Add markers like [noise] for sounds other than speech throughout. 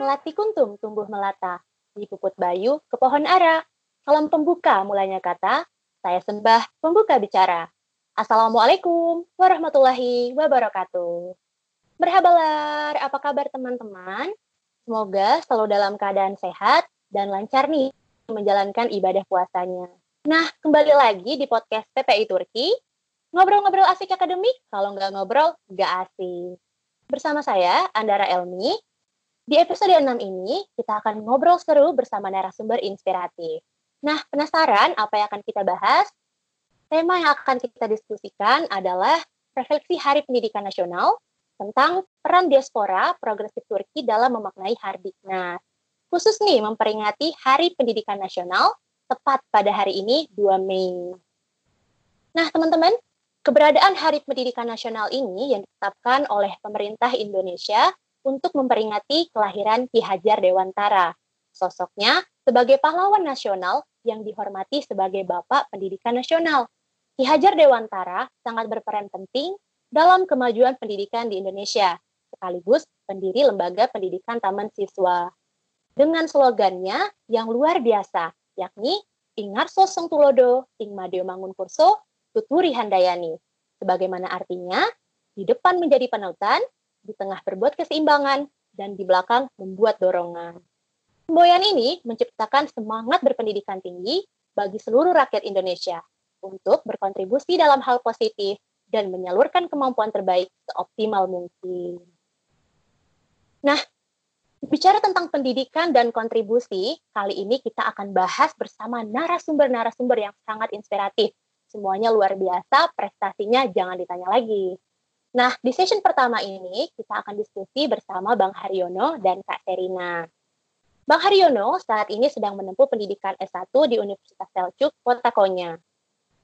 Melati kuntum tumbuh melata, di puput bayu ke pohon ara. Salam pembuka mulanya kata, saya sembah pembuka bicara. Assalamualaikum warahmatullahi wabarakatuh. Berhabalar, apa kabar teman-teman? Semoga selalu dalam keadaan sehat dan lancar nih menjalankan ibadah puasanya. Nah, kembali lagi di podcast PPI Turki. Ngobrol-ngobrol asik akademik, kalau nggak ngobrol, nggak asik. Bersama saya, Andara Elmi. Di episode 6 ini, kita akan ngobrol seru bersama narasumber inspiratif. Nah, penasaran apa yang akan kita bahas? Tema yang akan kita diskusikan adalah refleksi Hari Pendidikan Nasional tentang peran diaspora progresif Turki dalam memaknai Hardiknas. Khusus nih memperingati Hari Pendidikan Nasional tepat pada hari ini 2 Mei. Nah, teman-teman, Keberadaan Hari Pendidikan Nasional ini yang ditetapkan oleh pemerintah Indonesia untuk memperingati kelahiran Ki Hajar Dewantara. Sosoknya sebagai pahlawan nasional yang dihormati sebagai Bapak Pendidikan Nasional. Ki Hajar Dewantara sangat berperan penting dalam kemajuan pendidikan di Indonesia, sekaligus pendiri Lembaga Pendidikan Taman Siswa. Dengan slogannya yang luar biasa, yakni Ingar Sosong Tulodo, Ing Madeo Mangun Kurso, tuturi handayani. Sebagaimana artinya, di depan menjadi panutan, di tengah berbuat keseimbangan, dan di belakang membuat dorongan. Semboyan ini menciptakan semangat berpendidikan tinggi bagi seluruh rakyat Indonesia untuk berkontribusi dalam hal positif dan menyalurkan kemampuan terbaik seoptimal mungkin. Nah, bicara tentang pendidikan dan kontribusi, kali ini kita akan bahas bersama narasumber-narasumber yang sangat inspiratif Semuanya luar biasa, prestasinya jangan ditanya lagi. Nah, di session pertama ini kita akan diskusi bersama Bang Haryono dan Kak Serina. Bang Haryono saat ini sedang menempuh pendidikan S1 di Universitas Seljuk, Kota Konya.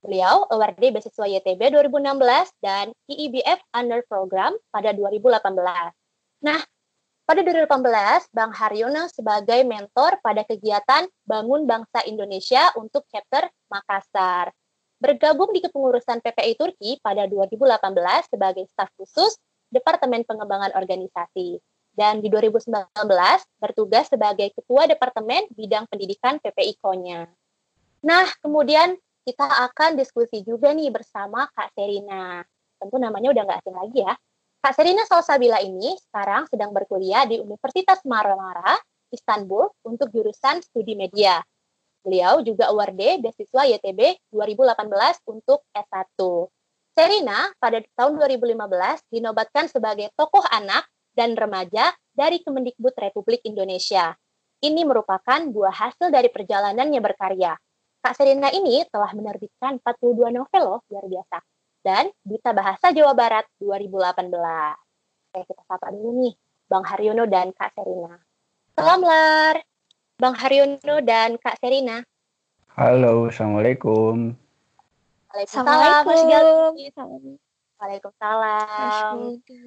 Beliau award beasiswa YTB 2016 dan IIBF Under Program pada 2018. Nah, pada 2018, Bang Haryono sebagai mentor pada kegiatan Bangun Bangsa Indonesia untuk chapter Makassar bergabung di kepengurusan PPI Turki pada 2018 sebagai staf khusus Departemen Pengembangan Organisasi dan di 2019 bertugas sebagai Ketua Departemen Bidang Pendidikan PPI Konya. Nah, kemudian kita akan diskusi juga nih bersama Kak Serina. Tentu namanya udah nggak asing lagi ya. Kak Serina Salsabila ini sekarang sedang berkuliah di Universitas Marmara, Istanbul untuk jurusan studi media Beliau juga awarded beasiswa YTB 2018 untuk S1. Serina pada tahun 2015 dinobatkan sebagai tokoh anak dan remaja dari Kemendikbud Republik Indonesia. Ini merupakan buah hasil dari perjalanannya berkarya. Kak Serina ini telah menerbitkan 42 novel loh, luar biasa. Dan Duta Bahasa Jawa Barat 2018. Oke, kita sapa dulu nih, Bang Haryono dan Kak Serina. Salam Lar! Bang Haryono dan Kak Serina. Halo, Assalamualaikum. Waalaikumsalam, Galvi. Waalaikumsalam.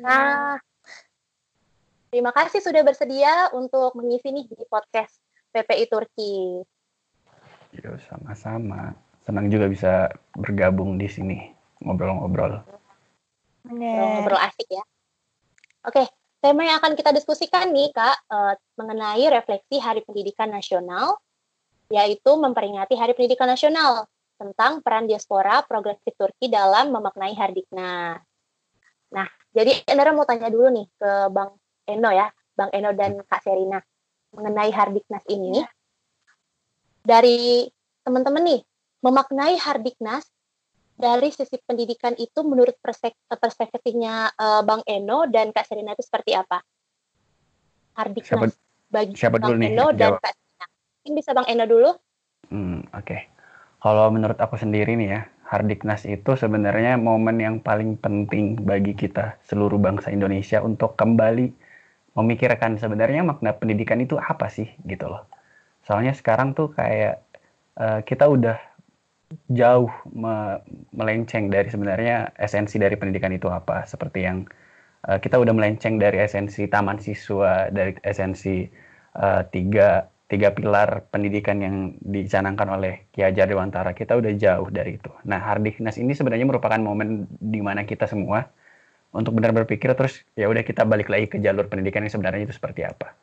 Nah, terima kasih sudah bersedia untuk mengisi nih di podcast PPI Turki. Yo, sama-sama. Senang juga bisa bergabung di sini, ngobrol-ngobrol. Ngobrol asik ya. Oke, Tema yang akan kita diskusikan nih, Kak, uh, mengenai refleksi Hari Pendidikan Nasional, yaitu memperingati Hari Pendidikan Nasional tentang peran diaspora progresif Turki dalam memaknai Hardiknas. Nah, jadi Endara mau tanya dulu nih ke Bang Eno ya, Bang Eno dan Kak Serina mengenai Hardiknas ini. Dari teman-teman nih, memaknai Hardiknas dari sisi pendidikan itu menurut perspektifnya uh, Bang Eno dan Kak Serina itu seperti apa? Hardiknas bagi siapa Bang dulu nih, Eno dan Kak Serina. Mungkin bisa Bang Eno dulu? Hmm, oke. Okay. Kalau menurut aku sendiri nih ya, Hardiknas itu sebenarnya momen yang paling penting bagi kita seluruh bangsa Indonesia untuk kembali memikirkan sebenarnya makna pendidikan itu apa sih gitu loh. Soalnya sekarang tuh kayak uh, kita udah jauh me melenceng dari sebenarnya esensi dari pendidikan itu apa seperti yang uh, kita udah melenceng dari esensi taman siswa dari esensi uh, tiga tiga pilar pendidikan yang dicanangkan oleh Ki Hajar Dewantara kita udah jauh dari itu. Nah Hardiknas ini sebenarnya merupakan momen di mana kita semua untuk benar berpikir terus ya udah kita balik lagi ke jalur pendidikan yang sebenarnya itu seperti apa.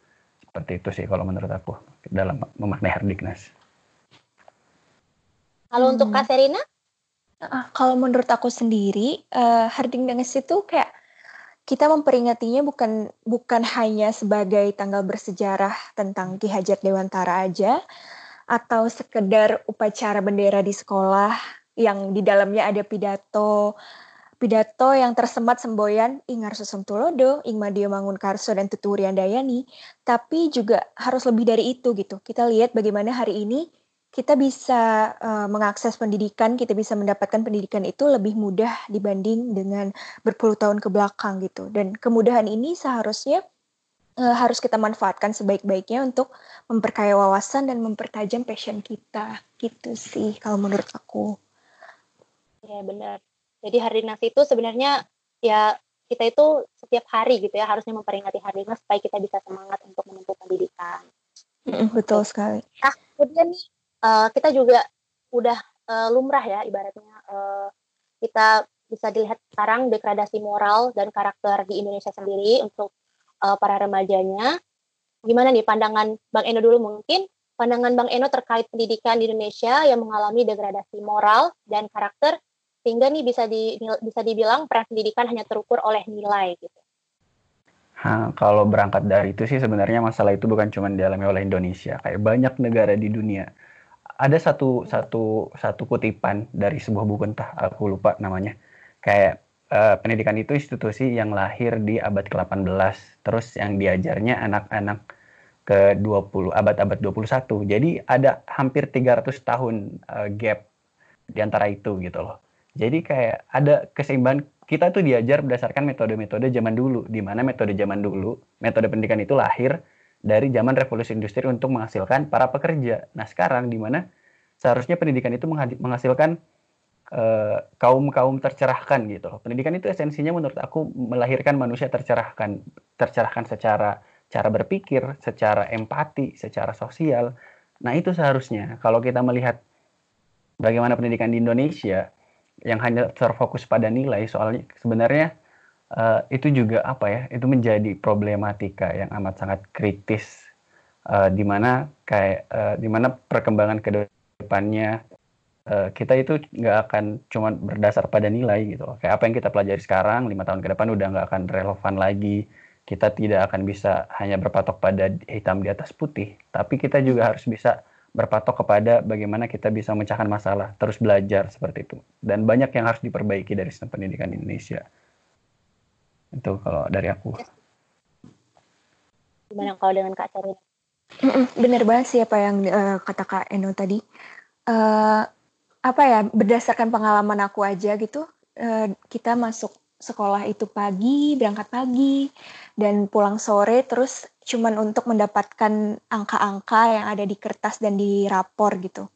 seperti itu sih kalau menurut aku dalam memaknai Hardiknas. Kalau hmm. untuk Kak Serina? Uh, kalau menurut aku sendiri, uh, Hardiknas itu kayak kita memperingatinya bukan bukan hanya sebagai tanggal bersejarah tentang Ki Hajar Dewantara aja, atau sekedar upacara bendera di sekolah yang di dalamnya ada pidato pidato yang tersemat semboyan Ingar Tulodo, Ing Madio Karso dan Tuturian Dayani, tapi juga harus lebih dari itu gitu. Kita lihat bagaimana hari ini kita bisa uh, mengakses pendidikan, kita bisa mendapatkan pendidikan itu lebih mudah dibanding dengan berpuluh tahun ke belakang gitu. Dan kemudahan ini seharusnya uh, harus kita manfaatkan sebaik-baiknya untuk memperkaya wawasan dan mempertajam passion kita. Gitu sih kalau menurut aku. Ya benar. Jadi hari Dinas itu sebenarnya ya kita itu setiap hari gitu ya harusnya memperingati hari Dinas supaya kita bisa semangat untuk menempuh pendidikan. betul sekali. Nah, kemudian nih uh, kita juga udah uh, lumrah ya ibaratnya uh, kita bisa dilihat sekarang degradasi moral dan karakter di Indonesia sendiri untuk uh, para remajanya. Gimana nih pandangan Bang Eno dulu mungkin pandangan Bang Eno terkait pendidikan di Indonesia yang mengalami degradasi moral dan karakter sehingga nih bisa di bisa dibilang peran pendidikan hanya terukur oleh nilai gitu. Ha, kalau berangkat dari itu sih sebenarnya masalah itu bukan cuma dialami oleh Indonesia, kayak banyak negara di dunia. Ada satu satu satu kutipan dari sebuah buku entah aku lupa namanya. Kayak uh, pendidikan itu institusi yang lahir di abad ke-18, terus yang diajarnya anak-anak ke 20 abad-abad 21. Jadi ada hampir 300 tahun uh, gap di antara itu gitu loh. Jadi kayak ada keseimbangan kita tuh diajar berdasarkan metode-metode zaman dulu, di mana metode zaman dulu, metode pendidikan itu lahir dari zaman revolusi industri untuk menghasilkan para pekerja. Nah sekarang di mana seharusnya pendidikan itu menghasilkan uh, kaum-kaum tercerahkan gitu. Pendidikan itu esensinya menurut aku melahirkan manusia tercerahkan, tercerahkan secara cara berpikir, secara empati, secara sosial. Nah itu seharusnya kalau kita melihat bagaimana pendidikan di Indonesia, yang hanya terfokus pada nilai soalnya sebenarnya uh, itu juga apa ya itu menjadi problematika yang amat sangat kritis uh, di mana kayak uh, di mana perkembangan ke depannya uh, kita itu nggak akan cuma berdasar pada nilai gitu kayak apa yang kita pelajari sekarang lima tahun ke depan udah nggak akan relevan lagi kita tidak akan bisa hanya berpatok pada hitam di atas putih tapi kita juga harus bisa berpatok kepada bagaimana kita bisa memecahkan masalah, terus belajar seperti itu. Dan banyak yang harus diperbaiki dari sistem pendidikan di Indonesia. Itu kalau dari aku. Gimana kalau dengan Kak Cari? Bener banget sih apa yang uh, kata Kak Eno tadi. Uh, apa ya, berdasarkan pengalaman aku aja gitu, uh, kita masuk sekolah itu pagi, berangkat pagi, dan pulang sore terus cuman untuk mendapatkan angka-angka yang ada di kertas dan di rapor gitu.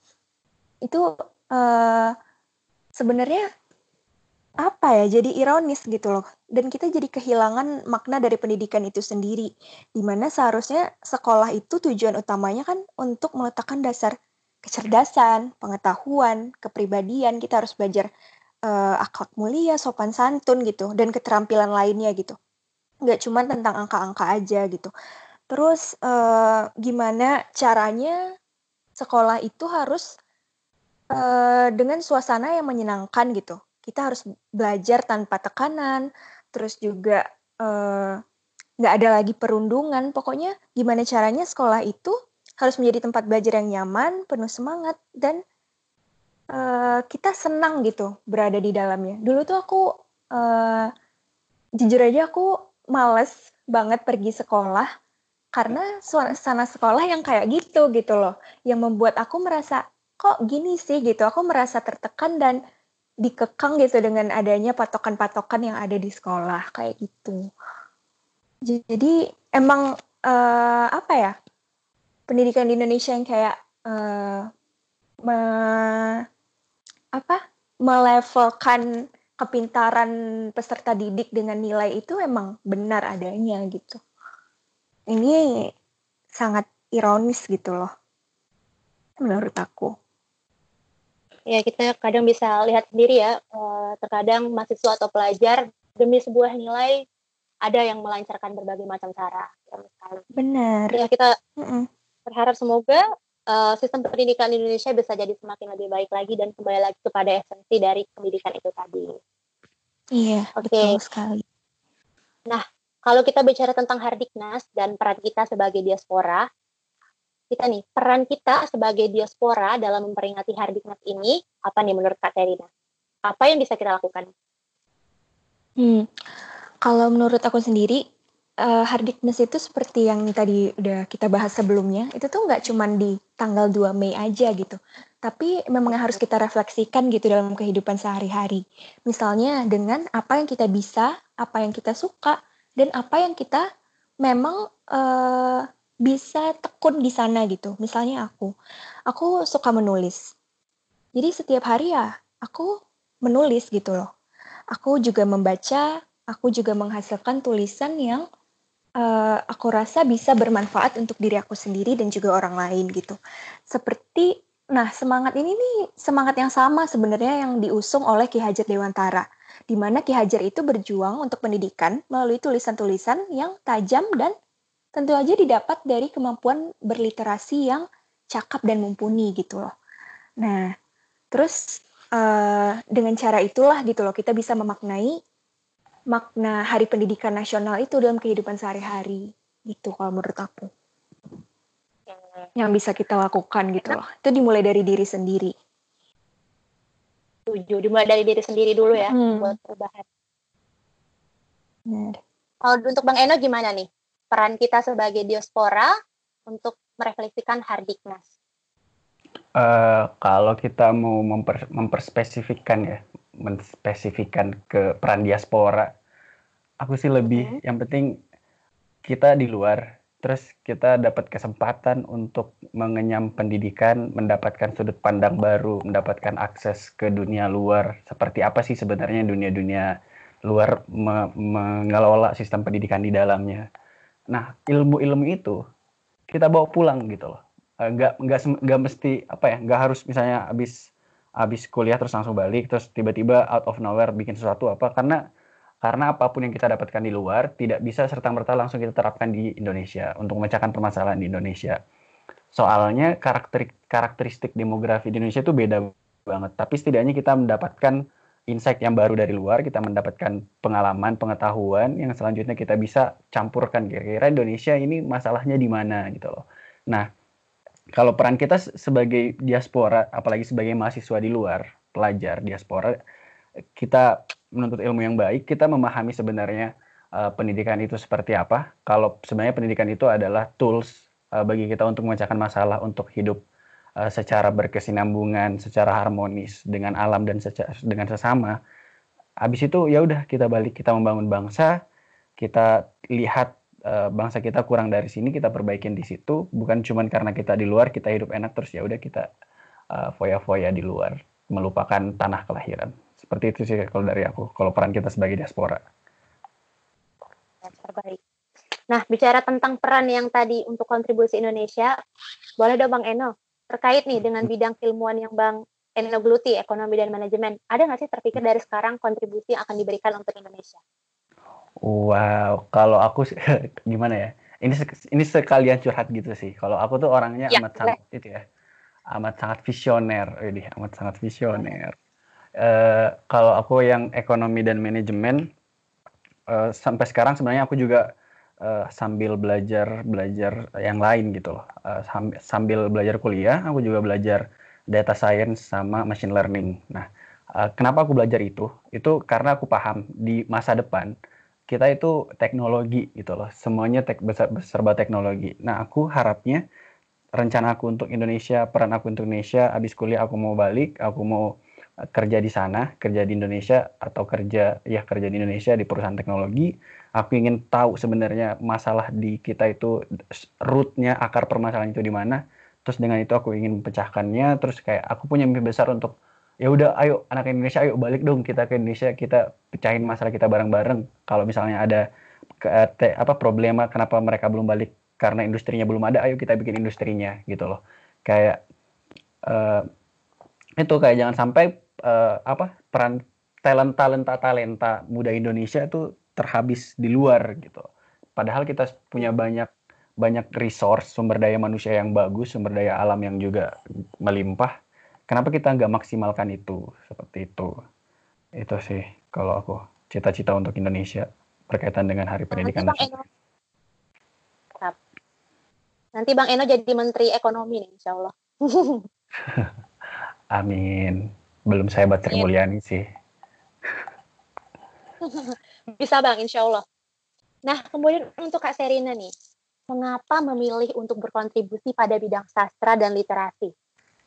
Itu uh, sebenarnya apa ya jadi ironis gitu loh dan kita jadi kehilangan makna dari pendidikan itu sendiri di mana seharusnya sekolah itu tujuan utamanya kan untuk meletakkan dasar kecerdasan pengetahuan kepribadian kita harus belajar uh, akhlak mulia sopan santun gitu dan keterampilan lainnya gitu nggak cuma tentang angka-angka aja gitu. Terus uh, gimana caranya sekolah itu harus uh, dengan suasana yang menyenangkan gitu. Kita harus belajar tanpa tekanan, terus juga nggak uh, ada lagi perundungan. Pokoknya gimana caranya sekolah itu harus menjadi tempat belajar yang nyaman, penuh semangat dan uh, kita senang gitu berada di dalamnya. Dulu tuh aku uh, jujur aja aku males banget pergi sekolah karena suasana sekolah yang kayak gitu gitu loh yang membuat aku merasa kok gini sih gitu aku merasa tertekan dan dikekang gitu dengan adanya patokan-patokan yang ada di sekolah kayak gitu jadi emang uh, apa ya pendidikan di Indonesia yang kayak uh, me, apa melevelkan kepintaran peserta didik dengan nilai itu emang benar adanya gitu. Ini sangat ironis gitu loh, menurut aku. Ya kita kadang bisa lihat sendiri ya, eh, terkadang mahasiswa atau pelajar demi sebuah nilai ada yang melancarkan berbagai macam cara. Benar. Ya kita mm -mm. berharap semoga uh, sistem pendidikan Indonesia bisa jadi semakin lebih baik lagi dan kembali lagi kepada esensi dari pendidikan itu tadi. Iya, Oke. Okay. betul sekali. Nah, kalau kita bicara tentang Hardiknas dan peran kita sebagai diaspora, kita nih, peran kita sebagai diaspora dalam memperingati Hardiknas ini, apa nih menurut Kak Terina? Apa yang bisa kita lakukan? Hmm, kalau menurut aku sendiri, uh, hardikness itu seperti yang tadi udah kita bahas sebelumnya, itu tuh nggak cuma di tanggal 2 Mei aja gitu, tapi memang harus kita refleksikan gitu dalam kehidupan sehari-hari. Misalnya dengan apa yang kita bisa, apa yang kita suka, dan apa yang kita memang uh, bisa tekun di sana gitu. Misalnya aku, aku suka menulis. Jadi setiap hari ya aku menulis gitu loh. Aku juga membaca aku juga menghasilkan tulisan yang uh, aku rasa bisa bermanfaat untuk diri aku sendiri dan juga orang lain gitu. Seperti nah semangat ini nih semangat yang sama sebenarnya yang diusung oleh Ki Hajar Dewantara di mana Ki Hajar itu berjuang untuk pendidikan melalui tulisan-tulisan yang tajam dan tentu aja didapat dari kemampuan berliterasi yang cakap dan mumpuni gitu loh. Nah, terus uh, dengan cara itulah gitu loh kita bisa memaknai makna Hari Pendidikan Nasional itu dalam kehidupan sehari-hari gitu kalau menurut aku yang bisa kita lakukan gitu loh itu dimulai dari diri sendiri tujuh dimulai dari diri sendiri dulu ya hmm. buat perubahan Benar. kalau untuk Bang Eno gimana nih peran kita sebagai diaspora untuk merefleksikan Hardiknas uh, kalau kita mau memper, memperspesifikkan ya menspesifikan ke peran diaspora. Aku sih lebih hmm. yang penting kita di luar, terus kita dapat kesempatan untuk mengenyam pendidikan, mendapatkan sudut pandang baru, mendapatkan akses ke dunia luar. Seperti apa sih sebenarnya dunia-dunia luar me mengelola sistem pendidikan di dalamnya. Nah, ilmu-ilmu itu kita bawa pulang gitu loh. Nggak nggak nggak mesti apa ya, nggak harus misalnya habis habis kuliah terus langsung balik terus tiba-tiba out of nowhere bikin sesuatu apa karena karena apa pun yang kita dapatkan di luar tidak bisa serta merta langsung kita terapkan di Indonesia untuk memecahkan permasalahan di Indonesia. Soalnya karakter karakteristik demografi di Indonesia itu beda banget. Tapi setidaknya kita mendapatkan insight yang baru dari luar, kita mendapatkan pengalaman, pengetahuan yang selanjutnya kita bisa campurkan kira-kira Indonesia ini masalahnya di mana gitu loh. Nah, kalau peran kita sebagai diaspora, apalagi sebagai mahasiswa di luar, pelajar diaspora, kita menuntut ilmu yang baik, kita memahami sebenarnya uh, pendidikan itu seperti apa. Kalau sebenarnya pendidikan itu adalah tools uh, bagi kita untuk memecahkan masalah, untuk hidup uh, secara berkesinambungan, secara harmonis dengan alam dan secara, dengan sesama. Habis itu ya udah kita balik, kita membangun bangsa, kita lihat uh, bangsa kita kurang dari sini kita perbaikin di situ. Bukan cuma karena kita di luar kita hidup enak terus ya udah kita uh, foya-foya di luar melupakan tanah kelahiran. Seperti itu sih kalau dari aku kalau peran kita sebagai diaspora. Terbaik. Nah bicara tentang peran yang tadi untuk kontribusi Indonesia boleh dong Bang Eno terkait nih dengan hmm. bidang ilmuwan yang Bang Eno geluti ekonomi dan manajemen ada nggak sih terpikir dari sekarang kontribusi yang akan diberikan untuk Indonesia Wow, kalau aku [laughs] gimana ya? Ini ini sekalian curhat gitu sih. Kalau aku tuh orangnya Ya, amat sangat itu ya, amat sangat visioner. Widih, amat sangat visioner. Uh, kalau aku yang ekonomi dan manajemen, uh, sampai sekarang sebenarnya aku juga uh, sambil belajar belajar yang lain gitu loh. Uh, sambil belajar kuliah, aku juga belajar data science sama machine learning. Nah, uh, kenapa aku belajar itu? Itu karena aku paham di masa depan kita itu teknologi gitu loh. Semuanya tek, besar, serba teknologi. Nah, aku harapnya rencana aku untuk Indonesia, peran aku untuk Indonesia, habis kuliah aku mau balik, aku mau kerja di sana, kerja di Indonesia atau kerja ya kerja di Indonesia di perusahaan teknologi. Aku ingin tahu sebenarnya masalah di kita itu rootnya akar permasalahan itu di mana. Terus dengan itu aku ingin pecahkannya. Terus kayak aku punya mimpi besar untuk ya udah ayo anak Indonesia ayo balik dong kita ke Indonesia kita pecahin masalah kita bareng-bareng kalau misalnya ada ke, te, apa problema kenapa mereka belum balik karena industrinya belum ada ayo kita bikin industrinya gitu loh kayak uh, itu kayak jangan sampai uh, apa peran talent talenta talenta muda Indonesia itu terhabis di luar gitu. Padahal kita punya banyak banyak resource sumber daya manusia yang bagus, sumber daya alam yang juga melimpah. Kenapa kita nggak maksimalkan itu seperti itu? Itu sih kalau aku cita-cita untuk Indonesia berkaitan dengan Hari Pendidikan Nanti Bang Eno, Nanti Bang Eno jadi Menteri Ekonomi nih, Insya Allah. [laughs] Amin. Belum saya buat Sri Mulyani sih. [laughs] Bisa Bang, Insya Allah. Nah, kemudian untuk Kak Serina nih, mengapa memilih untuk berkontribusi pada bidang sastra dan literasi?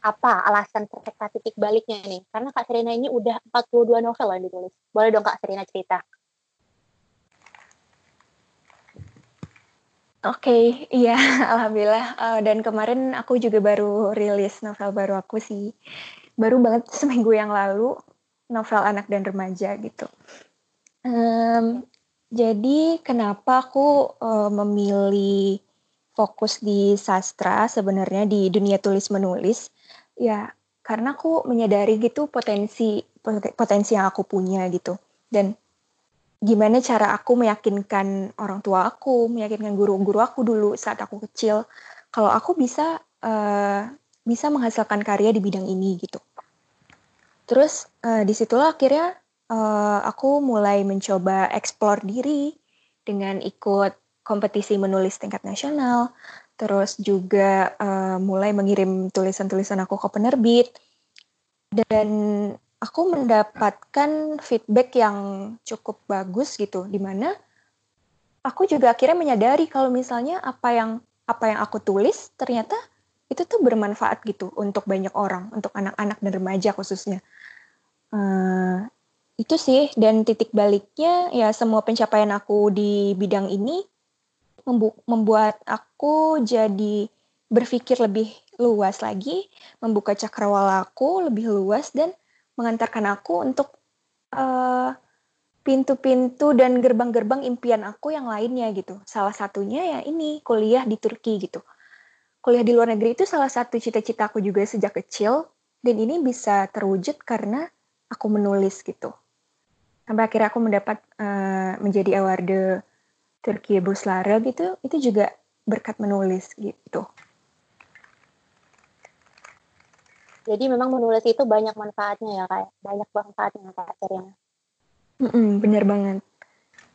Apa alasan serta titik baliknya nih? Karena Kak Serina ini udah 42 novel yang ditulis. Boleh dong Kak Serina cerita? Oke, iya, [laughs] alhamdulillah, uh, dan kemarin aku juga baru rilis novel baru aku sih. Baru banget [laughs] seminggu yang lalu, novel anak dan remaja gitu. Um, jadi kenapa aku, uh, memilih fokus di sastra sebenarnya di dunia tulis menulis, ya karena aku menyadari gitu potensi potensi yang aku punya gitu, dan gimana cara aku meyakinkan orang tua aku, meyakinkan guru-guru aku dulu saat aku kecil, kalau aku bisa uh, bisa menghasilkan karya di bidang ini gitu. Terus uh, di situlah akhirnya uh, aku mulai mencoba eksplor diri dengan ikut kompetisi menulis tingkat nasional, terus juga uh, mulai mengirim tulisan-tulisan aku ke penerbit dan aku mendapatkan feedback yang cukup bagus gitu di mana aku juga akhirnya menyadari kalau misalnya apa yang apa yang aku tulis ternyata itu tuh bermanfaat gitu untuk banyak orang untuk anak-anak dan remaja khususnya uh, itu sih dan titik baliknya ya semua pencapaian aku di bidang ini membuat aku jadi berpikir lebih luas lagi membuka cakrawala aku lebih luas dan mengantarkan aku untuk uh, pintu-pintu dan gerbang-gerbang impian aku yang lainnya gitu. Salah satunya ya ini kuliah di Turki gitu. Kuliah di luar negeri itu salah satu cita-cita aku juga sejak kecil dan ini bisa terwujud karena aku menulis gitu. Sampai akhirnya aku mendapat uh, menjadi award Turki Buslara gitu, itu juga berkat menulis gitu. Jadi memang menulis itu banyak manfaatnya ya kayak banyak manfaatnya kak Serena. Mm-mm, bener banget.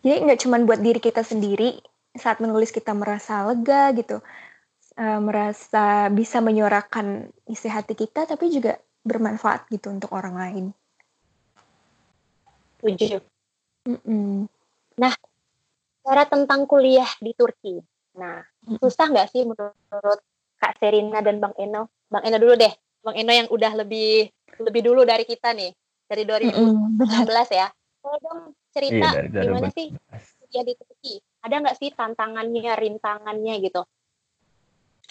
Jadi nggak cuma buat diri kita sendiri saat menulis kita merasa lega gitu, uh, merasa bisa menyuarakan isi hati kita, tapi juga bermanfaat gitu untuk orang lain. Tujuh. Nah, cara tentang kuliah di Turki. Nah, susah nggak sih menurut Kak Serina dan Bang Eno? Bang Eno dulu deh. Bang Eno yang udah lebih lebih dulu dari kita nih dari 2016 ya. Kalau dong cerita iya, gimana sih ya di Turki? Ada nggak sih tantangannya, rintangannya gitu?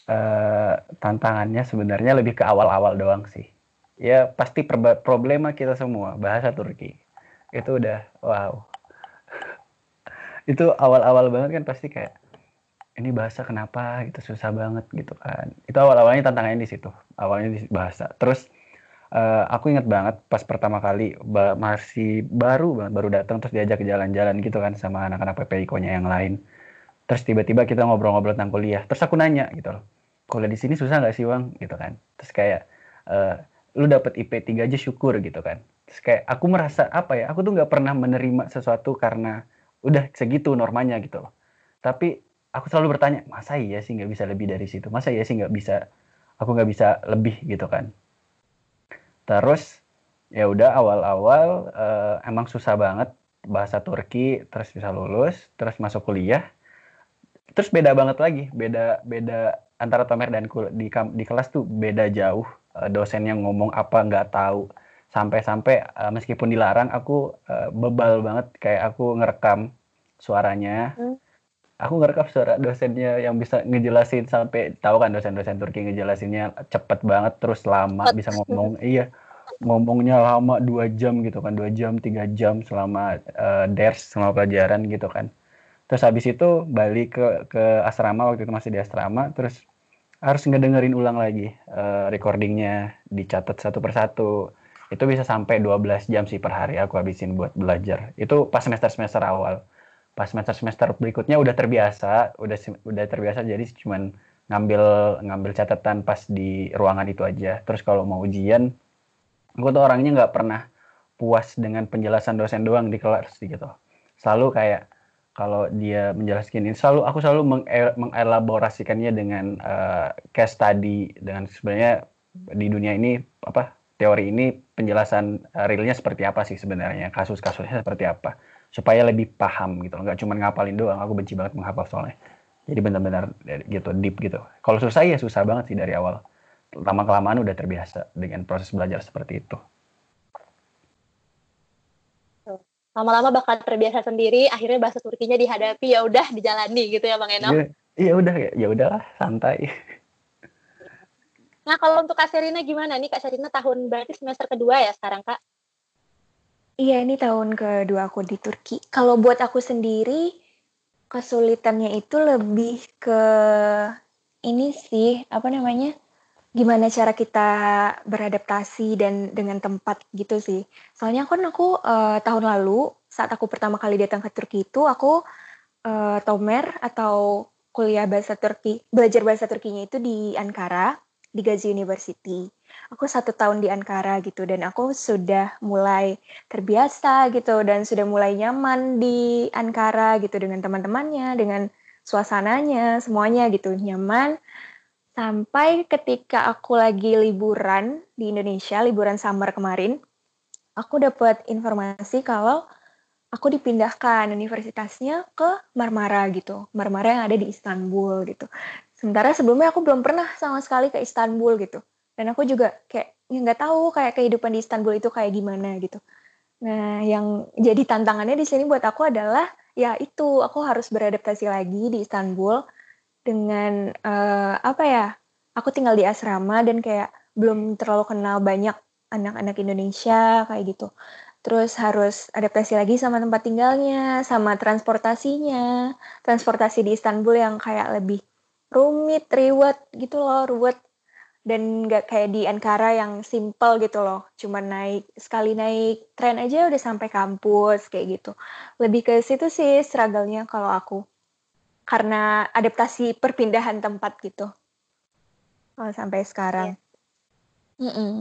Uh, tantangannya sebenarnya lebih ke awal-awal doang sih. Ya pasti problema kita semua bahasa Turki. Itu udah wow. [laughs] itu awal-awal banget kan pasti kayak ini bahasa kenapa gitu susah banget gitu kan itu awal awalnya tantangannya di situ awalnya di bahasa terus uh, aku inget banget pas pertama kali ba masih baru banget baru datang terus diajak jalan-jalan gitu kan sama anak-anak PPIKO-nya yang lain terus tiba-tiba kita ngobrol-ngobrol tentang kuliah terus aku nanya gitu loh kuliah di sini susah nggak sih bang? Gitu kan. Terus kayak uh, lu dapet IP 3 aja syukur gitu kan. Terus kayak aku merasa apa ya aku tuh nggak pernah menerima sesuatu karena udah segitu normanya gitu loh. Tapi aku selalu bertanya masa iya sih nggak bisa lebih dari situ? Masa iya sih nggak bisa aku nggak bisa lebih? Gitu kan. Terus ya udah awal-awal uh, emang susah banget bahasa Turki terus bisa lulus terus masuk kuliah. Terus beda banget lagi beda beda antara Tomer dan kul di di kelas tuh beda jauh uh, dosen yang ngomong apa nggak tahu. Sampai-sampai uh, meskipun dilarang aku uh, bebal banget. Kayak aku ngerekam suaranya. Hmm. Aku ngerekam suara dosennya yang bisa ngejelasin sampai tahu kan dosen-dosen Turki ngejelasinnya cepet banget terus lama bisa ngomong. Iya ngomongnya lama dua jam gitu kan dua jam tiga jam selama uh, ders selama pelajaran gitu kan terus habis itu balik ke ke asrama waktu itu masih di asrama terus harus ngedengerin ulang lagi uh, recordingnya dicatat satu persatu. Itu bisa sampai 12 jam sih per hari aku habisin buat belajar. Itu pas semester semester awal. Pas semester semester berikutnya udah terbiasa udah udah terbiasa jadi cuman ngambil ngambil catatan pas di ruangan itu aja. Terus kalau mau ujian gue tuh orangnya nggak pernah puas dengan penjelasan dosen doang di kelas gitu. Selalu kayak kalau dia menjelaskan ini selalu aku selalu mengelaborasikannya dengan uh, case study dengan sebenarnya di dunia ini apa teori ini penjelasan uh, realnya seperti apa sih sebenarnya kasus-kasusnya seperti apa supaya lebih paham gitu nggak cuma ngapalin doang aku benci banget menghafal soalnya. Jadi benar-benar gitu deep gitu. Kalau susah ya susah banget sih dari awal. Lama kelamaan udah terbiasa dengan proses belajar seperti itu lama-lama bakal terbiasa sendiri akhirnya bahasa Turkinya dihadapi ya udah dijalani gitu ya Bang Eno iya, iya udah ya udahlah santai. Nah kalau untuk Kak Serina gimana nih? Kak Serina tahun berarti semester kedua ya sekarang Kak? Iya ini tahun kedua aku di Turki. Kalau buat aku sendiri kesulitannya itu lebih ke ini sih apa namanya gimana cara kita beradaptasi dan dengan tempat gitu sih. Soalnya kan aku uh, tahun lalu saat aku pertama kali datang ke Turki itu aku uh, Tomer atau kuliah bahasa Turki, belajar bahasa Turkinya itu di Ankara, di Gazi University. Aku satu tahun di Ankara gitu dan aku sudah mulai terbiasa gitu dan sudah mulai nyaman di Ankara gitu dengan teman-temannya, dengan suasananya, semuanya gitu nyaman Sampai ketika aku lagi liburan di Indonesia, liburan summer kemarin, aku dapat informasi kalau aku dipindahkan universitasnya ke Marmara gitu. Marmara yang ada di Istanbul gitu. Sementara sebelumnya aku belum pernah sama sekali ke Istanbul gitu. Dan aku juga kayak ya nggak tahu kayak kehidupan di Istanbul itu kayak gimana gitu. Nah, yang jadi tantangannya di sini buat aku adalah ya itu aku harus beradaptasi lagi di Istanbul dengan uh, apa ya aku tinggal di asrama dan kayak belum terlalu kenal banyak anak-anak Indonesia kayak gitu. Terus harus adaptasi lagi sama tempat tinggalnya sama transportasinya. Transportasi di Istanbul yang kayak lebih rumit riwet gitu loh ruwet dan nggak kayak di Ankara yang simple gitu loh cuma naik sekali naik tren aja udah sampai kampus kayak gitu. Lebih ke situ sih struggle-nya kalau aku karena adaptasi perpindahan tempat gitu oh, sampai sekarang. Iya. Mm -mm.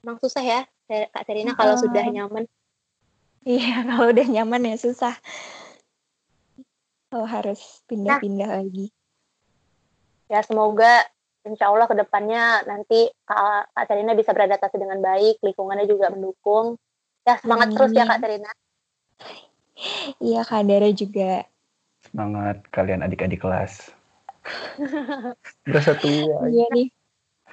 Emang susah ya Kak Serina kalau uh, sudah nyaman. Iya [laughs] kalau udah nyaman ya susah. Oh harus pindah-pindah nah, lagi. Ya semoga insya Allah ke depannya nanti Kak, Kak Serina bisa beradaptasi dengan baik, lingkungannya juga mendukung. Ya semangat Amin. terus ya Kak Serina. Iya Kak Dara juga Semangat kalian adik-adik kelas. [laughs] Berasa tua. Iya nih.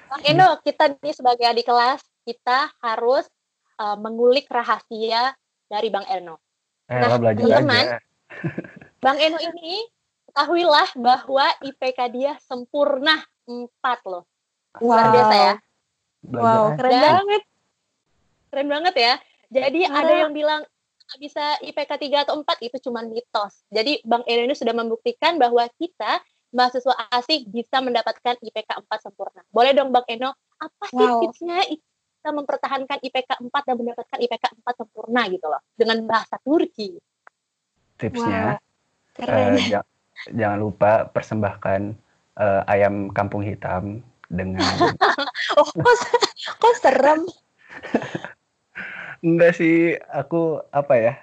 Bang Eno, kita nih sebagai adik kelas, kita harus uh, mengulik rahasia dari Bang Eno. Eh, nah, belajar teman, aja. [laughs] Bang Eno ini ketahuilah bahwa IPK dia sempurna 4 loh. Wow. Luar biasa ya. Belajar wow, keren Dan, banget. Keren banget ya. Jadi nah. ada yang bilang bisa IPK 3 atau 4 itu cuma mitos. Jadi Bang Eno ini sudah membuktikan bahwa kita mahasiswa asing bisa mendapatkan IPK 4 sempurna. Boleh dong Bang Eno, apa sih wow. tipsnya kita mempertahankan IPK 4 dan mendapatkan IPK 4 sempurna gitu loh dengan bahasa Turki? Tipsnya wow. uh, jangan lupa persembahkan uh, ayam kampung hitam dengan [laughs] oh kok, kok serem [laughs] Enggak sih, aku apa ya?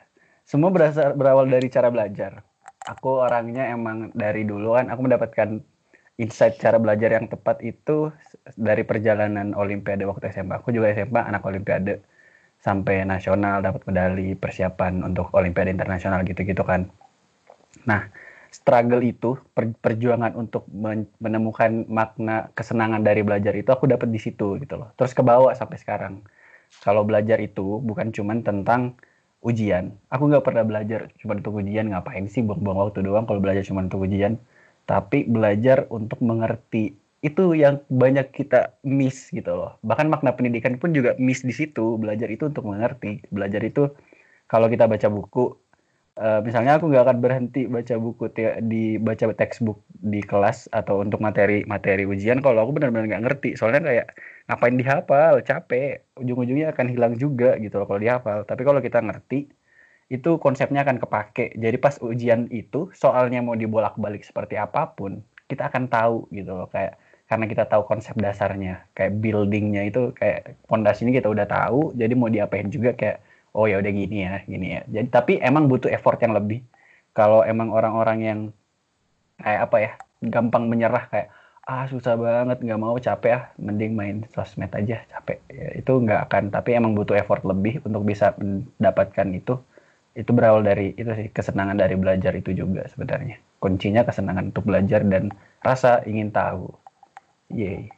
Semua berasal berawal dari cara belajar. Aku orangnya emang dari dulu kan aku mendapatkan insight cara belajar yang tepat itu dari perjalanan olimpiade waktu SMA. Aku juga SMA anak olimpiade sampai nasional dapat medali persiapan untuk olimpiade internasional gitu-gitu kan. Nah, struggle itu per, perjuangan untuk menemukan makna kesenangan dari belajar itu aku dapat di situ gitu loh. Terus kebawa sampai sekarang kalau belajar itu bukan cuman tentang ujian. Aku nggak pernah belajar cuma untuk ujian, ngapain sih buang-buang waktu doang kalau belajar cuma untuk ujian. Tapi belajar untuk mengerti itu yang banyak kita miss gitu loh. Bahkan makna pendidikan pun juga miss di situ. Belajar itu untuk mengerti. Belajar itu kalau kita baca buku uh, misalnya aku nggak akan berhenti baca buku di baca textbook di kelas atau untuk materi materi ujian kalau aku benar-benar nggak ngerti. Soalnya kayak ngapain dihafal? Capek. Ujung-ujungnya akan hilang juga gitu loh kalau dihafal. Tapi kalau kita ngerti itu konsepnya akan kepake. Jadi pas ujian itu soalnya mau dibolak-balik seperti apa pun, kita akan tahu gitu loh kayak karena kita tahu konsep dasarnya. Kayak buildingnya itu kayak fondasinya kita udah tahu jadi mau diapain juga kayak oh ya udah gini ya gini ya. Jadi tapi emang butuh effort yang lebih. Kalau emang orang-orang yang kayak apa ya gampang menyerah kayak ah susah banget nggak mau capek ah mending main sosmed aja capek. Ya, itu nggak akan tapi emang butuh effort lebih untuk bisa mendapatkan itu. Itu berawal dari itu sih kesenangan dari belajar itu juga sebenarnya. Kuncinya kesenangan untuk belajar dan rasa ingin tahu. Yeay.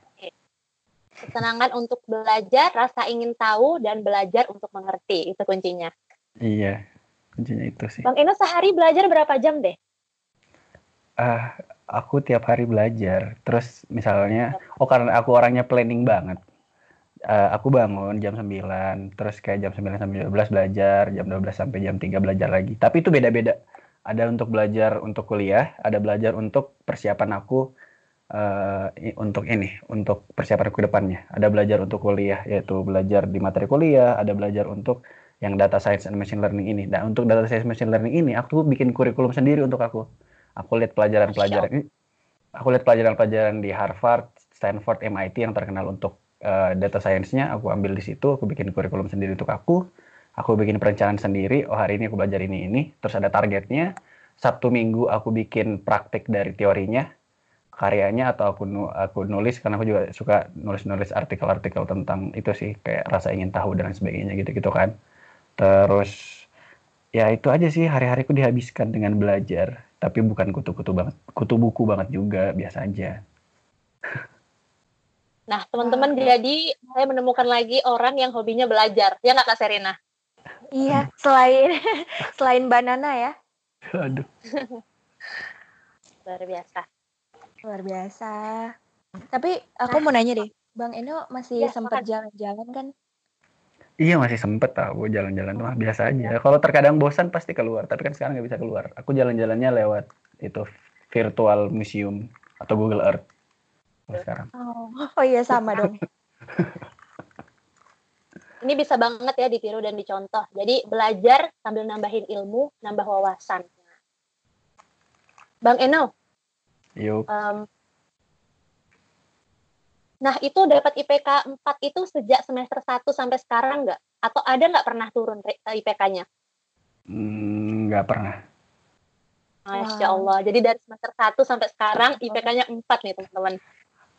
Kesenangan untuk belajar, rasa ingin tahu, dan belajar untuk mengerti. Itu kuncinya. Iya, kuncinya itu sih. Bang Eno sehari belajar berapa jam deh? Uh, aku tiap hari belajar. Terus misalnya, oh karena aku orangnya planning banget. Uh, aku bangun jam 9, terus kayak jam 9 sampai 12 belajar, jam 12 sampai jam 3 belajar lagi. Tapi itu beda-beda. Ada untuk belajar untuk kuliah, ada belajar untuk persiapan aku uh, untuk ini, untuk persiapan ke depannya. Ada belajar untuk kuliah, yaitu belajar di materi kuliah, ada belajar untuk yang data science and machine learning ini. Dan untuk data science and machine learning ini, aku bikin kurikulum sendiri untuk aku. Aku lihat pelajaran-pelajaran ini, aku lihat pelajaran-pelajaran di Harvard, Stanford, MIT yang terkenal untuk uh, data science-nya, aku ambil di situ, aku bikin kurikulum sendiri untuk aku. Aku bikin perencanaan sendiri, oh hari ini aku belajar ini ini, terus ada targetnya. Sabtu Minggu aku bikin praktik dari teorinya, karyanya atau aku aku nulis karena aku juga suka nulis-nulis artikel-artikel tentang itu sih kayak rasa ingin tahu dan sebagainya gitu-gitu kan. Terus ya itu aja sih hari-hariku dihabiskan dengan belajar, tapi bukan kutu-kutu banget, kutu buku banget juga, biasa aja. [laughs] Nah, teman-teman jadi saya menemukan lagi orang yang hobinya belajar. Ya nggak Kak Serena? Iya, selain [laughs] selain banana ya. Aduh. [laughs] Luar biasa. Luar biasa. Tapi aku mau nanya deh, Bang Eno masih ya, sempat jalan-jalan kan? Iya masih sempet tahu jalan-jalan mah biasa aja. Kalau terkadang bosan pasti keluar, tapi kan sekarang nggak bisa keluar. Aku jalan-jalannya lewat itu virtual museum atau Google Earth. sekarang. Oh, oh iya sama dong. [laughs] Ini bisa banget ya ditiru dan dicontoh. Jadi belajar sambil nambahin ilmu, nambah wawasan. Bang Eno, Yuk. Um, nah, itu dapat IPK 4 itu sejak semester 1 sampai sekarang nggak? Atau ada nggak pernah turun IPK-nya? Hmm, nggak pernah. Masya Allah. Jadi dari semester 1 sampai sekarang IPK-nya 4 nih teman-teman.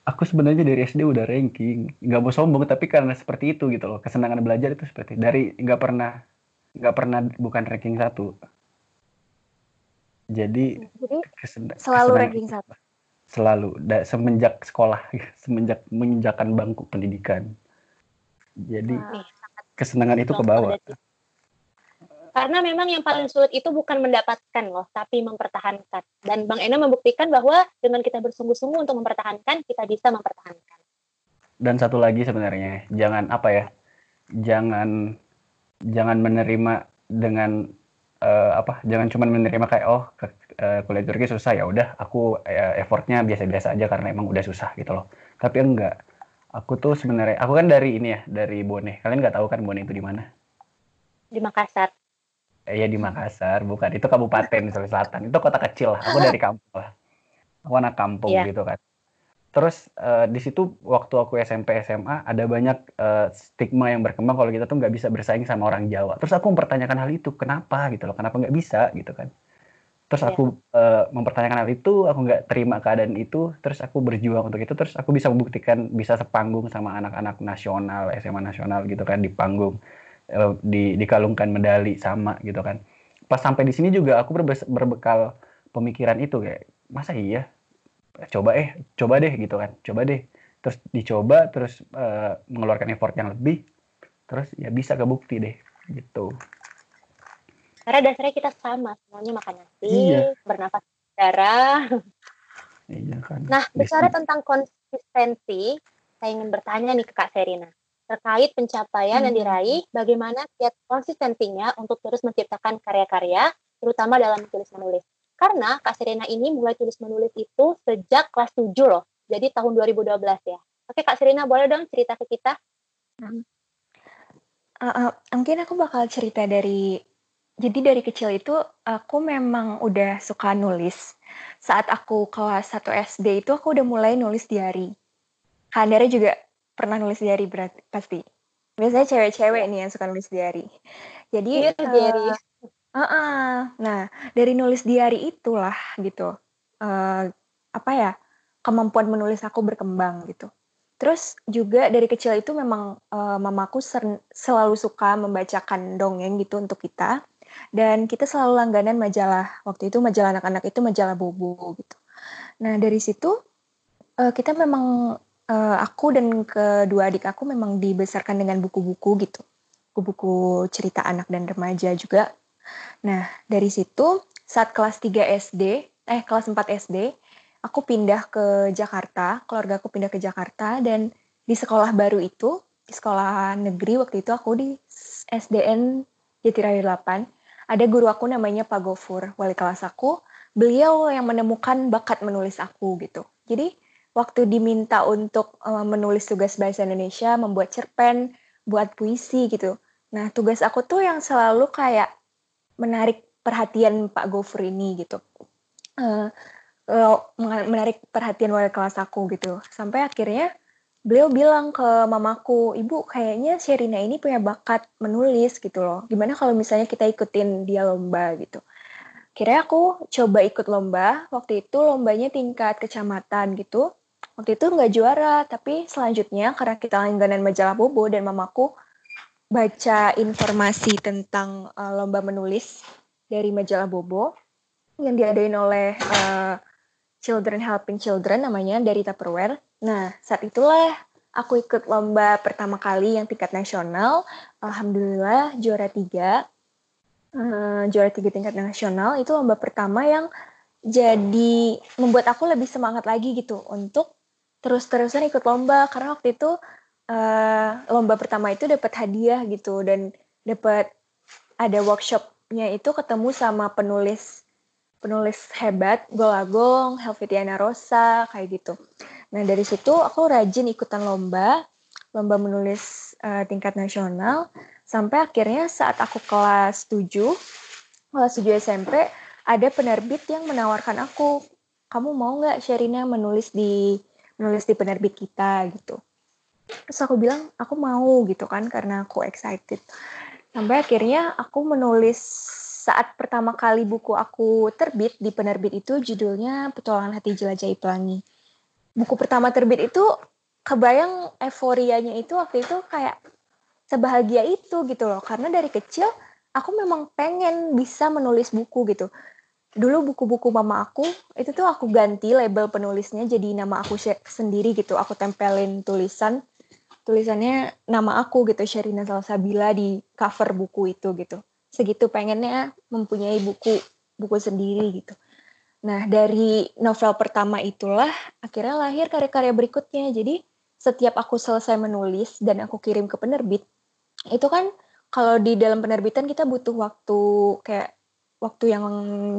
Aku sebenarnya dari SD udah ranking. Nggak mau sombong, tapi karena seperti itu gitu loh. Kesenangan belajar itu seperti dari nggak pernah nggak pernah bukan ranking satu jadi, Jadi selalu ranking satu. Selalu, da, semenjak sekolah, [laughs] semenjak menginjakan bangku pendidikan. Jadi wow. kesenangan itu ke bawah. Karena memang yang paling sulit itu bukan mendapatkan loh, tapi mempertahankan. Dan Bang Ena membuktikan bahwa dengan kita bersungguh-sungguh untuk mempertahankan, kita bisa mempertahankan. Dan satu lagi sebenarnya, jangan apa ya, jangan jangan menerima dengan uh, apa jangan cuma menerima kayak oh ke, uh, kuliah Turki susah. Ya udah aku uh, effortnya biasa-biasa aja karena emang udah susah gitu loh. Tapi enggak. Aku tuh sebenarnya aku kan dari ini ya dari Bone. Kalian nggak tahu kan Bone itu di mana? Di Makassar. Iya eh, di Makassar bukan. Itu kabupaten Sulawesi Selatan. Itu kota kecil lah. Aku dari kampung lah. Aku anak kampung yeah. gitu kan terus uh, di situ waktu aku SMP SMA ada banyak uh, stigma yang berkembang kalau kita tuh nggak bisa bersaing sama orang Jawa. Terus aku mempertanyakan hal itu kenapa gitu loh kenapa nggak bisa gitu kan. Terus iya. aku uh, mempertanyakan hal itu aku nggak terima keadaan itu terus aku berjuang untuk itu terus aku bisa membuktikan bisa sepanggung sama anak-anak nasional SMA nasional gitu kan di panggung uh, di dikalungkan medali sama gitu kan. Pas sampai di sini juga aku berbekal pemikiran itu kayak masa iya coba eh coba deh gitu kan. Coba deh. Terus dicoba terus uh, mengeluarkan effort yang lebih terus ya bisa kebukti deh gitu. Karena dasarnya kita sama semuanya makan nasi iya. bernafas darah iya kan. Nah bicara tentang konsistensi saya ingin bertanya nih ke Kak Serina. Terkait pencapaian hmm. yang diraih bagaimana kiat konsistensinya untuk terus menciptakan karya-karya terutama dalam tulis menulis karena Kak Serena ini mulai tulis menulis itu sejak kelas 7 loh. Jadi tahun 2012 ya. Oke Kak Serena boleh dong cerita ke kita? Uh, uh, mungkin aku bakal cerita dari jadi dari kecil itu aku memang udah suka nulis. Saat aku kelas 1 SD itu aku udah mulai nulis diary. Kandara juga pernah nulis diary berarti pasti. Biasanya cewek-cewek nih yang suka nulis diary. Jadi Iya, diary. Uh, nah dari nulis diary itulah gitu. Uh, apa ya kemampuan menulis aku berkembang gitu. Terus juga dari kecil itu memang uh, mamaku selalu suka membacakan dongeng gitu untuk kita dan kita selalu langganan majalah. Waktu itu majalah anak-anak itu majalah Bobo gitu. Nah, dari situ uh, kita memang uh, aku dan kedua adik aku memang dibesarkan dengan buku-buku gitu. Buku-buku cerita anak dan remaja juga. Nah, dari situ saat kelas 3 SD, eh kelas 4 SD, aku pindah ke Jakarta, keluarga aku pindah ke Jakarta dan di sekolah baru itu, di sekolah negeri waktu itu aku di SDN Jatiraya 8, ada guru aku namanya Pak Gofur, wali kelas aku. Beliau yang menemukan bakat menulis aku gitu. Jadi waktu diminta untuk uh, menulis tugas bahasa Indonesia, membuat cerpen, buat puisi gitu. Nah, tugas aku tuh yang selalu kayak menarik perhatian Pak Gofur ini gitu. Uh, menarik perhatian wali kelas aku gitu. Sampai akhirnya beliau bilang ke mamaku, ibu kayaknya Sherina ini punya bakat menulis gitu loh. Gimana kalau misalnya kita ikutin dia lomba gitu. Kira aku coba ikut lomba. Waktu itu lombanya tingkat kecamatan gitu. Waktu itu nggak juara, tapi selanjutnya karena kita langganan majalah Bobo dan mamaku baca informasi tentang uh, lomba menulis dari majalah Bobo yang diadain oleh uh, Children Helping Children namanya dari Tupperware. Nah, saat itulah aku ikut lomba pertama kali yang tingkat nasional. Alhamdulillah juara tiga. Uh, juara tiga tingkat nasional itu lomba pertama yang jadi membuat aku lebih semangat lagi gitu untuk terus-terusan ikut lomba karena waktu itu uh, lomba pertama itu dapat hadiah gitu dan dapat ada workshopnya itu ketemu sama penulis penulis hebat, Golagong, Helvetiana Rosa, kayak gitu. Nah dari situ aku rajin ikutan lomba, lomba menulis uh, tingkat nasional, sampai akhirnya saat aku kelas 7, kelas 7 SMP, ada penerbit yang menawarkan aku, kamu mau nggak Sherina menulis di menulis di penerbit kita gitu. Terus aku bilang aku mau gitu kan karena aku excited. Sampai akhirnya aku menulis saat pertama kali buku aku terbit di penerbit itu judulnya Petualangan Hati Jelajahi Pelangi. Buku pertama terbit itu kebayang euforianya itu waktu itu kayak sebahagia itu gitu loh. Karena dari kecil aku memang pengen bisa menulis buku gitu. Dulu buku-buku mama aku itu tuh aku ganti label penulisnya jadi nama aku sendiri gitu. Aku tempelin tulisan tulisannya nama aku gitu Sherina Salsabila di cover buku itu gitu segitu pengennya mempunyai buku buku sendiri gitu. Nah dari novel pertama itulah akhirnya lahir karya-karya berikutnya. Jadi setiap aku selesai menulis dan aku kirim ke penerbit, itu kan kalau di dalam penerbitan kita butuh waktu kayak waktu yang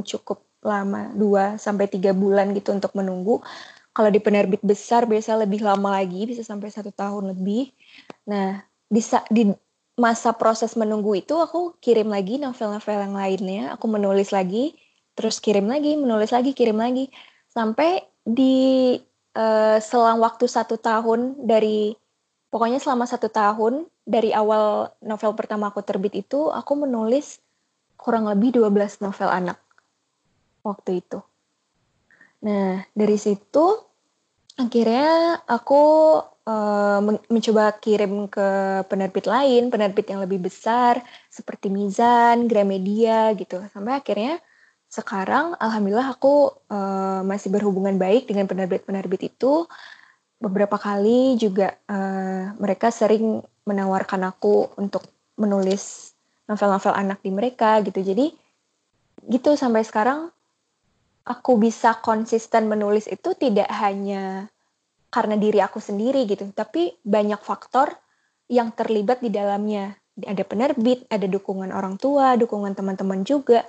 cukup lama, 2 sampai tiga bulan gitu untuk menunggu. Kalau di penerbit besar biasa lebih lama lagi, bisa sampai satu tahun lebih. Nah, di, di masa proses menunggu itu aku kirim lagi novel-novel yang lainnya, aku menulis lagi, terus kirim lagi, menulis lagi, kirim lagi, sampai di uh, selang waktu satu tahun dari pokoknya selama satu tahun dari awal novel pertama aku terbit itu aku menulis kurang lebih 12 novel anak waktu itu. Nah dari situ akhirnya aku uh, mencoba kirim ke penerbit lain, penerbit yang lebih besar seperti Mizan, Gramedia gitu. Sampai akhirnya sekarang alhamdulillah aku uh, masih berhubungan baik dengan penerbit-penerbit itu. Beberapa kali juga uh, mereka sering menawarkan aku untuk menulis novel-novel anak di mereka gitu. Jadi gitu sampai sekarang aku bisa konsisten menulis itu tidak hanya karena diri aku sendiri gitu, tapi banyak faktor yang terlibat di dalamnya. Ada penerbit, ada dukungan orang tua, dukungan teman-teman juga.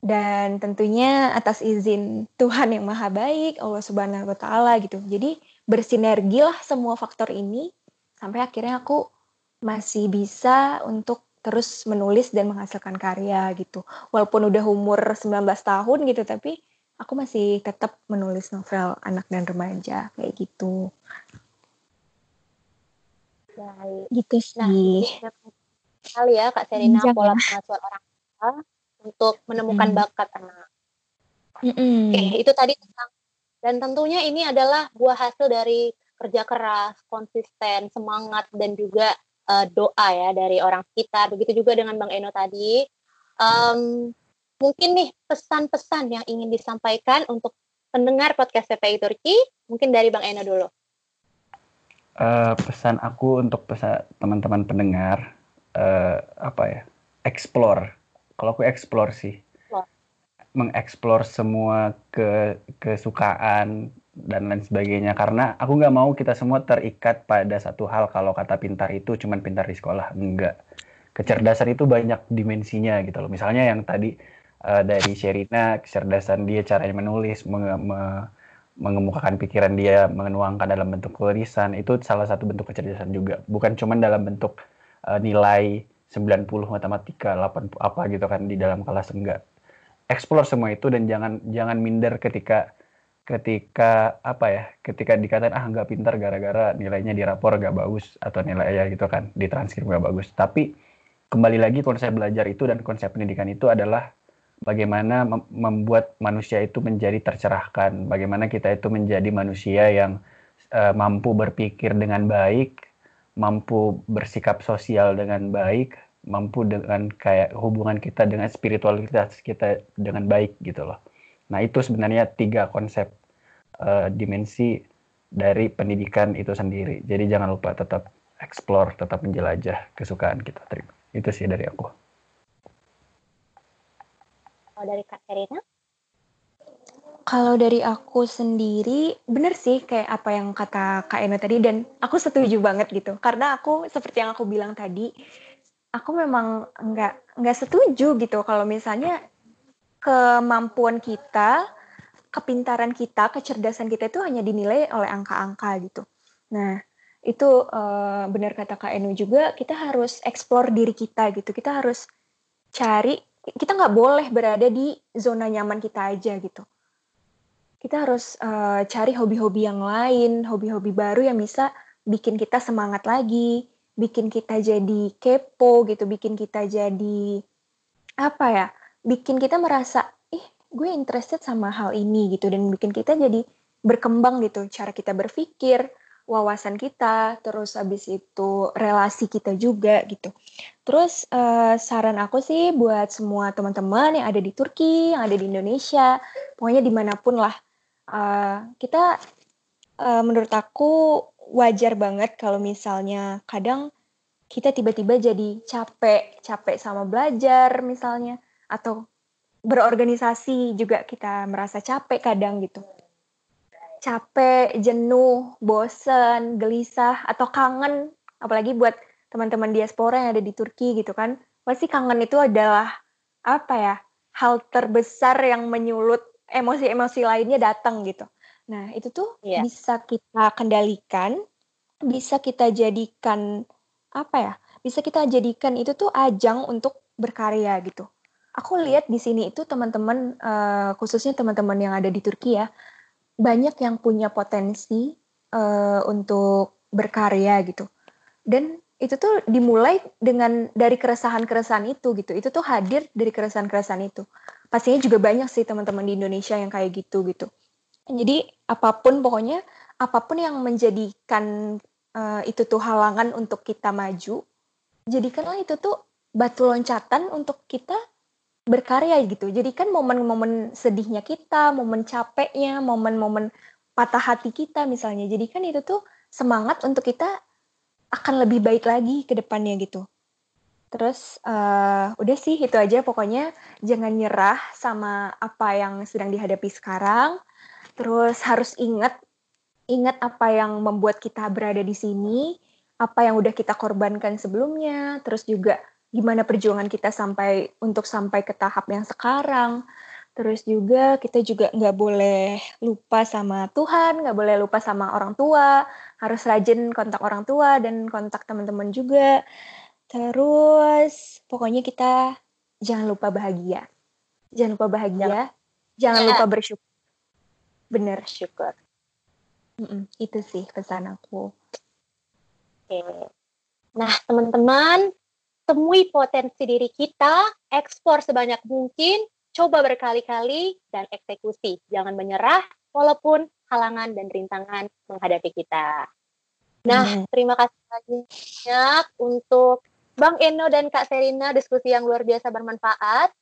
Dan tentunya atas izin Tuhan yang Maha Baik, Allah Subhanahu wa taala gitu. Jadi bersinergi lah semua faktor ini sampai akhirnya aku masih bisa untuk terus menulis dan menghasilkan karya gitu. Walaupun udah umur 19 tahun gitu, tapi aku masih tetap menulis novel anak dan remaja kayak gitu. Baik. Gitu Nah, sih. kali ya Kak Serina Panjang pola ya. pengasuhan orang tua untuk menemukan Mm. bakat anak. Mm-mm. Oke, itu tadi tentang dan tentunya ini adalah buah hasil dari kerja keras, konsisten, semangat dan juga eh, doa ya dari orang sekitar. Begitu juga dengan Bang Eno tadi. Em, mungkin nih pesan-pesan yang ingin disampaikan untuk pendengar podcast PPI Turki, mungkin dari Bang Eno dulu. Eh, pesan aku untuk pesan teman-teman pendengar eh, apa ya explore kalau aku explore sih Explore. mengeksplor semua ke kesukaan dan lain sebagainya. Karena aku nggak mau kita semua terikat pada satu hal kalau kata pintar itu cuman pintar di sekolah. Enggak kecerdasan itu banyak dimensinya gitu loh. Misalnya yang tadi eh, dari Sherina kecerdasan dia caranya menulis menge- me- mengemukakan pikiran dia menuangkan dalam bentuk tulisan itu salah satu bentuk kecerdasan juga. Bukan cuman dalam bentuk eh, nilai 90 matematika 80 apa gitu kan di dalam kelas enggak explore semua itu dan jangan jangan minder ketika ketika apa ya ketika dikatain ah nggak pintar gara-gara nilainya di rapor nggak bagus atau nilai ya gitu kan di transkrip nggak bagus. Tapi kembali lagi konsep belajar itu dan konsep pendidikan itu adalah bagaimana mem- membuat manusia itu menjadi tercerahkan. Bagaimana kita itu menjadi manusia yang eh, mampu berpikir dengan baik mampu bersikap sosial dengan baik mampu dengan kayak hubungan kita dengan spiritualitas kita dengan baik gitu loh Nah, itu sebenarnya tiga konsep eh, dimensi dari pendidikan itu sendiri. Jadi jangan lupa tetap explore, tetap menjelajah kesukaan kita. Terima. Itu sih dari aku. Kalau dari Kak Serina, Kalau dari aku sendiri, bener sih kayak apa yang kata Kak Eno tadi dan aku setuju banget gitu. Karena aku seperti yang aku bilang tadi, aku memang nggak nggak setuju gitu kalau misalnya kemampuan kita, kepintaran kita, kecerdasan kita itu hanya dinilai oleh angka-angka gitu. Nah, itu eh, benar kata Kak Eno juga, kita harus explore diri kita gitu. Kita harus cari, kita nggak boleh berada di zona nyaman kita aja gitu kita harus eh, cari hobi-hobi yang lain, hobi-hobi baru yang bisa bikin kita semangat lagi, bikin kita jadi kepo gitu, bikin kita jadi apa ya? Bikin kita merasa, ih, gue interested sama hal ini gitu dan bikin kita jadi berkembang gitu cara kita berpikir, wawasan kita, terus habis itu relasi kita juga gitu. Terus eh, saran aku sih buat semua teman-teman yang ada di Turki, yang ada di Indonesia, pokoknya di mana pun lah uh, kita uh, menurut aku wajar banget kalau misalnya kadang kita tiba-tiba jadi capek, capek sama belajar misalnya, atau berorganisasi juga kita merasa capek kadang gitu. Capek, jenuh, bosen, gelisah, atau kangen, apalagi buat teman-teman diaspora yang ada di Turki gitu kan, pasti kangen itu adalah apa ya, hal terbesar yang menyulut emosi-emosi lainnya datang gitu. Nah, itu tuh Iya. bisa kita kendalikan, bisa kita jadikan apa ya? Bisa kita jadikan itu tuh ajang untuk berkarya gitu. Aku lihat di sini itu teman-teman eh, khususnya teman-teman yang ada di Turki ya, banyak yang punya potensi eh, untuk berkarya gitu. Dan itu tuh dimulai dengan dari keresahan-keresahan itu gitu. Itu tuh hadir dari keresahan-keresahan itu pastinya juga banyak sih teman-teman di Indonesia yang kayak gitu gitu. Jadi apa pun pokoknya apa pun yang menjadikan uh, itu tuh halangan untuk kita maju, jadikanlah itu tuh batu loncatan untuk kita berkarya gitu. Jadikan momen-momen sedihnya kita, momen capeknya, momen-momen patah hati kita misalnya. Jadikan itu tuh semangat untuk kita akan lebih baik lagi ke depannya gitu. Terus uh, udah sih itu aja pokoknya jangan nyerah sama apa yang sedang dihadapi sekarang. Terus harus ingat ingat apa yang membuat kita berada di sini, apa yang udah kita korbankan sebelumnya, terus juga gimana perjuangan kita sampai untuk sampai ke tahap yang sekarang. Terus juga kita juga nggak boleh lupa sama Tuhan, nggak boleh lupa sama orang tua, harus rajin kontak orang tua dan kontak teman-teman juga Terus pokoknya kita jangan lupa bahagia. Jangan lupa bahagia. Jangan Ya. lupa bersyukur. Bener. Syukur. Mm-mm, itu sih pesan aku. Oke. Nah, teman-teman, temui potensi diri kita, ekspor sebanyak mungkin, coba berkali-kali, dan eksekusi. Jangan menyerah, walaupun halangan dan rintangan menghadapi kita. Nah, Hmm. terima kasih banyak untuk Bang Eno dan Kak Serina, diskusi yang luar biasa bermanfaat.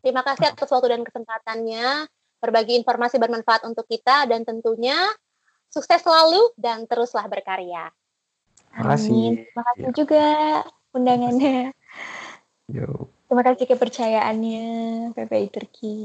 Terima kasih atas waktu dan kesempatannya, berbagi informasi bermanfaat untuk kita, dan tentunya sukses selalu dan teruslah berkarya. Amin. Terima kasih Ya. juga undangannya. Yo. Terima kasih kepercayaannya PPI Turki.